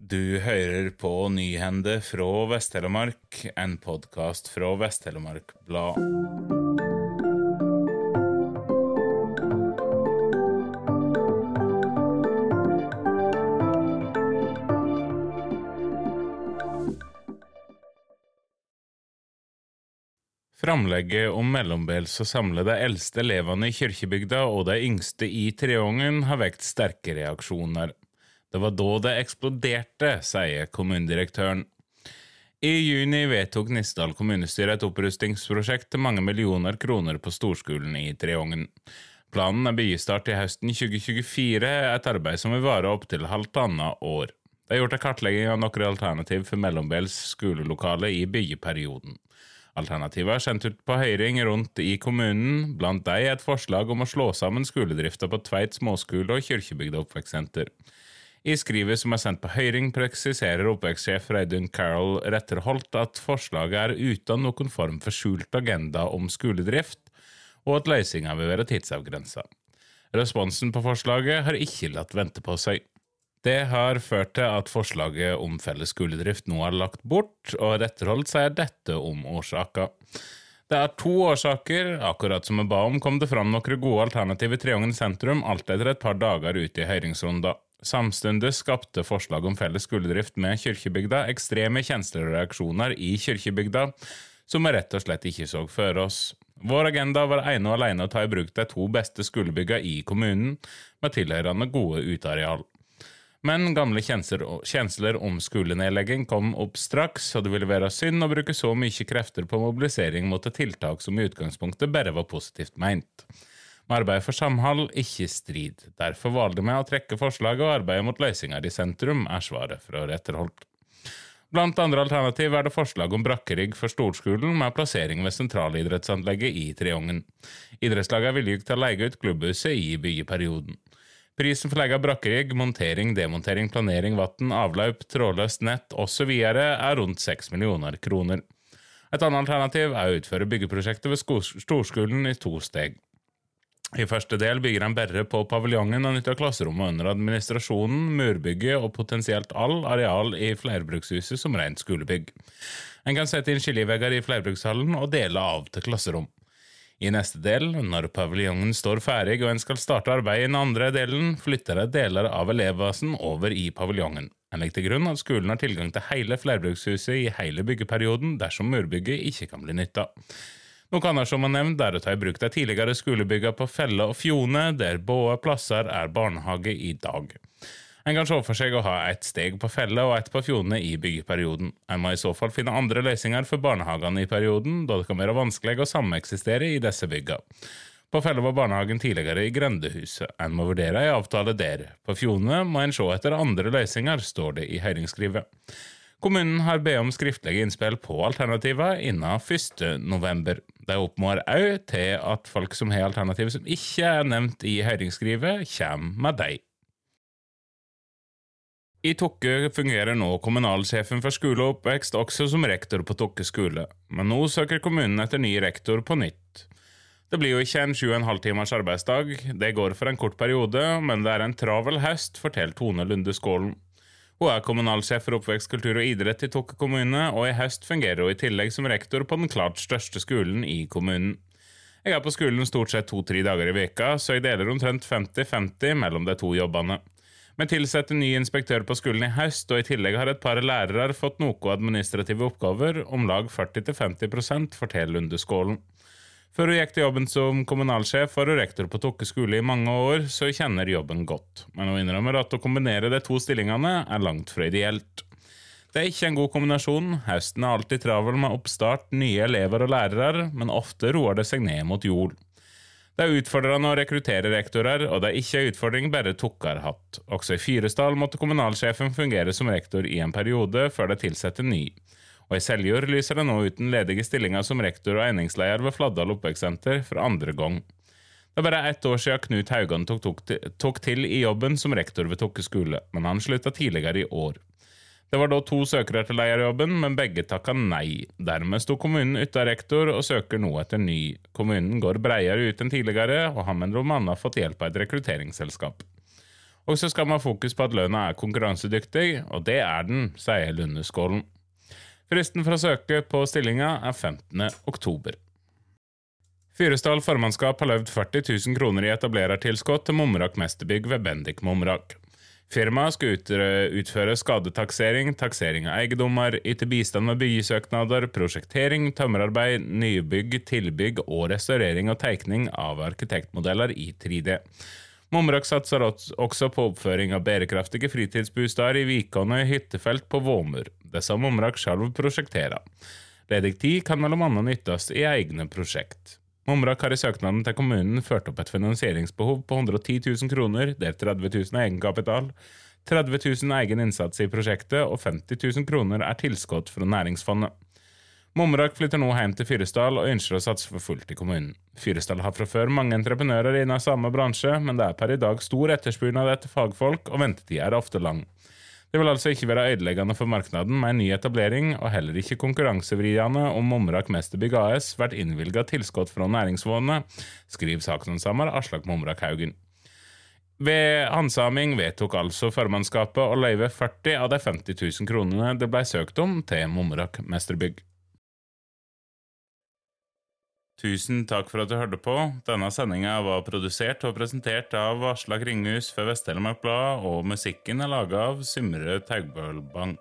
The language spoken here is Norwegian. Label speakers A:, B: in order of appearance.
A: Du hører på Nyhende fra Vest-Telemark, en podkast fra Vest-Telemark Blad. Framlegget om mellombels å samle de eldste elevene i kirkebygda og de yngste i Treungen har vekt sterke reaksjoner. Det var da det eksploderte, sier kommunedirektøren. I juni vedtok Nisdal kommunestyre et opprustningsprosjekt til mange millioner kroner på storskolen i Treungen. Planen er byggestart i høsten 2024, et arbeid som vil vare opptil halvannet år. Det er gjort en kartlegging av noen alternativ for mellombels skolelokale i byggeperioden. Alternativet er sendt ut på høring rundt i kommunen, blant de et forslag om å slå sammen skoledrifta på Tveit småskole og Kirkebygda oppvekstsenter. I skrivet som er sendt på høring, preksiserer oppvekstsjef Reidun Carroll Retterholt at forslaget er uten noen form for skjult agenda om skoledrift, og at løsninga vil være tidsavgrensa. Responsen på forslaget har ikke latt vente på seg. Det har ført til at forslaget om felles skoledrift nå er lagt bort, og Retterholt sier dette om årsaka. Det er to årsaker. Akkurat som vi ba om, kom det fram noen gode alternativer i Treungen sentrum alt etter et par dager ute i høringsrunder. Samtidig skapte forslag om felles skoledrift med Kirkebygda ekstreme kjenslereaksjoner i Kirkebygda, som vi rett og slett ikke så for oss. Vår agenda var ene og alene å ta i bruk de to beste skolebyggene i kommunen, med tilhørende gode uteareal. Men gamle kjensler om skolenedlegging kom opp straks, og det ville være synd å bruke så mye krefter på mobilisering mot et tiltak som i utgangspunktet bare var positivt meint. Vi arbeider for samhold, ikke strid. Derfor valgte vi å trekke forslaget og arbeide mot løsninger i sentrum, er svaret fra Retterholt. Blant andre alternativ er det forslag om brakkerigg for storskolen med plassering ved sentralidrettsanlegget i Treungen. Idrettslaget er villige til å leie ut klubbhuset i byggeperioden. Prisen for leie av brakkerigg, montering, demontering, planering, vann, avløp, trådløst nett osv. er rundt 6 millioner kroner. Et annet alternativ er å utføre byggeprosjektet ved storskolen i to steg. I første del bygger de bare på paviljongen og nytter klasserommet under administrasjonen, murbygget og potensielt all areal i flerbrukshuset som rent skolebygg. En kan sette inn skillevegger i flerbrukshallen og dele av til klasserom. I neste del, når paviljongen står ferdig og en skal starte arbeidet i den andre delen, flytter de deler av elevbasen over i paviljongen. En legger til grunn at skolen har tilgang til hele flerbrukshuset i hele byggeperioden dersom murbygget ikke kan bli nytta. Noe annet som er nevnt, er å ta i bruk de tidligere skolebyggene på Felle og Fjone, der både plasser er barnehage i dag. En kan se for seg å ha ett steg på Felle og ett på Fjone i byggeperioden. En må i så fall finne andre løsninger for barnehagene i perioden, da det kan være vanskelig å sameksistere i disse byggene. På Felle var barnehagen tidligere i Grendehuset. En må vurdere en avtale der. På Fjone må en se etter andre løsninger, står det i høringsskrivet. Kommunen har bedt om skriftlige innspill på alternativer innen 1.11. De oppmår òg til at folk som har alternativ som ikke er nevnt i høringsskrivet, kommer med dem. I Tokke fungerer nå kommunalsjefen for skole og oppvekst også som rektor på Tokke skole, men nå søker kommunen etter ny rektor på nytt. Det blir jo ikke en sju og en halv timers arbeidsdag, det går for en kort periode, men det er en travel høst, forteller Tone Lunde Skålen. Hun er kommunalsjef for oppvekst, kultur og idrett i Tokke kommune, og i høst fungerer hun i tillegg som rektor på den klart største skolen i kommunen. Jeg er på skolen stort sett to-tre dager i veka, så jeg deler omtrent 50-50 mellom de to jobbene. Vi tilsetter ny inspektør på skolen i høst, og i tillegg har et par lærere fått noe administrative oppgaver, om lag 40-50% forteller Lunde Skålen. Før hun gikk til jobben som kommunalsjef, var hun rektor på Tokke skole i mange år, så hun kjenner jobben godt. Men hun innrømmer at å kombinere de to stillingene er langt fra ideelt. Det er ikke en god kombinasjon. Høsten er alltid travel med oppstart, nye elever og lærere, men ofte roer det seg ned mot jord. Det er utfordrende å rekruttere rektorer, og det er ikke en utfordring bare Tokke har hatt. Også i Fyresdal måtte kommunalsjefen fungere som rektor i en periode før de tilsatte ny og i Seljord lyser det nå ut den ledige stillinga som rektor og einingsleder ved Fladdal oppvekstsenter for andre gang. Det er bare ett år siden Knut Haugan tok, tok, tok, til i jobben som rektor ved Tokke skole, men han slutta tidligere i år. Det var da to søkere til lederjobben, men begge takka nei. Dermed sto kommunen uten rektor og søker nå etter ny. Kommunen går bredere ut enn tidligere, og har med bl.a. fått hjelp av et rekrutteringsselskap. Og så skal man ha fokus på at lønna er konkurransedyktig, og det er den, sier Lundeskålen. Fristen for å søke på stillinga er 15. oktober. Fyresdal formannskap har løyvd 40 000 kroner i etablerertilskudd til Mumrak Mesterbygg ved Bendik Mumrak. Firmaet skal utføre skadetaksering, taksering av eiendommer, yte bistand med byggesøknader, prosjektering, tømmerarbeid, nybygg, tilbygg og restaurering og tegning av arkitektmodeller i 3D. Mumrak satser også på oppføring av bærekraftige fritidsbosteder i Vikane hyttefelt på Våmur. Det som Mumrak selv prosjekterer. Ledig tid kan bl.a. nyttes i egne prosjekt. Mumrak har i søknaden til kommunen ført opp et finansieringsbehov på 110 000 kroner, der 30 000 er egenkapital, 30 000 egen innsats i prosjektet og 50 000 kroner er tilskudd fra Næringsfondet. Mumrak flytter nå hjem til Fyresdal og ønsker å satse for fullt i kommunen. Fyresdal har fra før mange entreprenører innen samme bransje, men det er per i dag stor etterspørsel etter fagfolk, og ventetida er ofte lang. Det vil altså ikke være ødeleggende for markedet med en ny etablering, og heller ikke konkurransevridende om Mommerak Mesterbygg AS blir innvilget tilskudd fra Næringsfondet, skriver saksomsammer Aslak Mommerak Haugen. Ved handsaming vedtok altså formannskapet å løyve 40 av de 50 000 kronene det ble søkt om til Mommerak Mesterbygg. Tusen takk for at du hørte på. Denne sendinga var produsert og presentert av Aslak Kringhus for Vest-Telemark Blad, og musikken er laga av Symre Taugbølbang.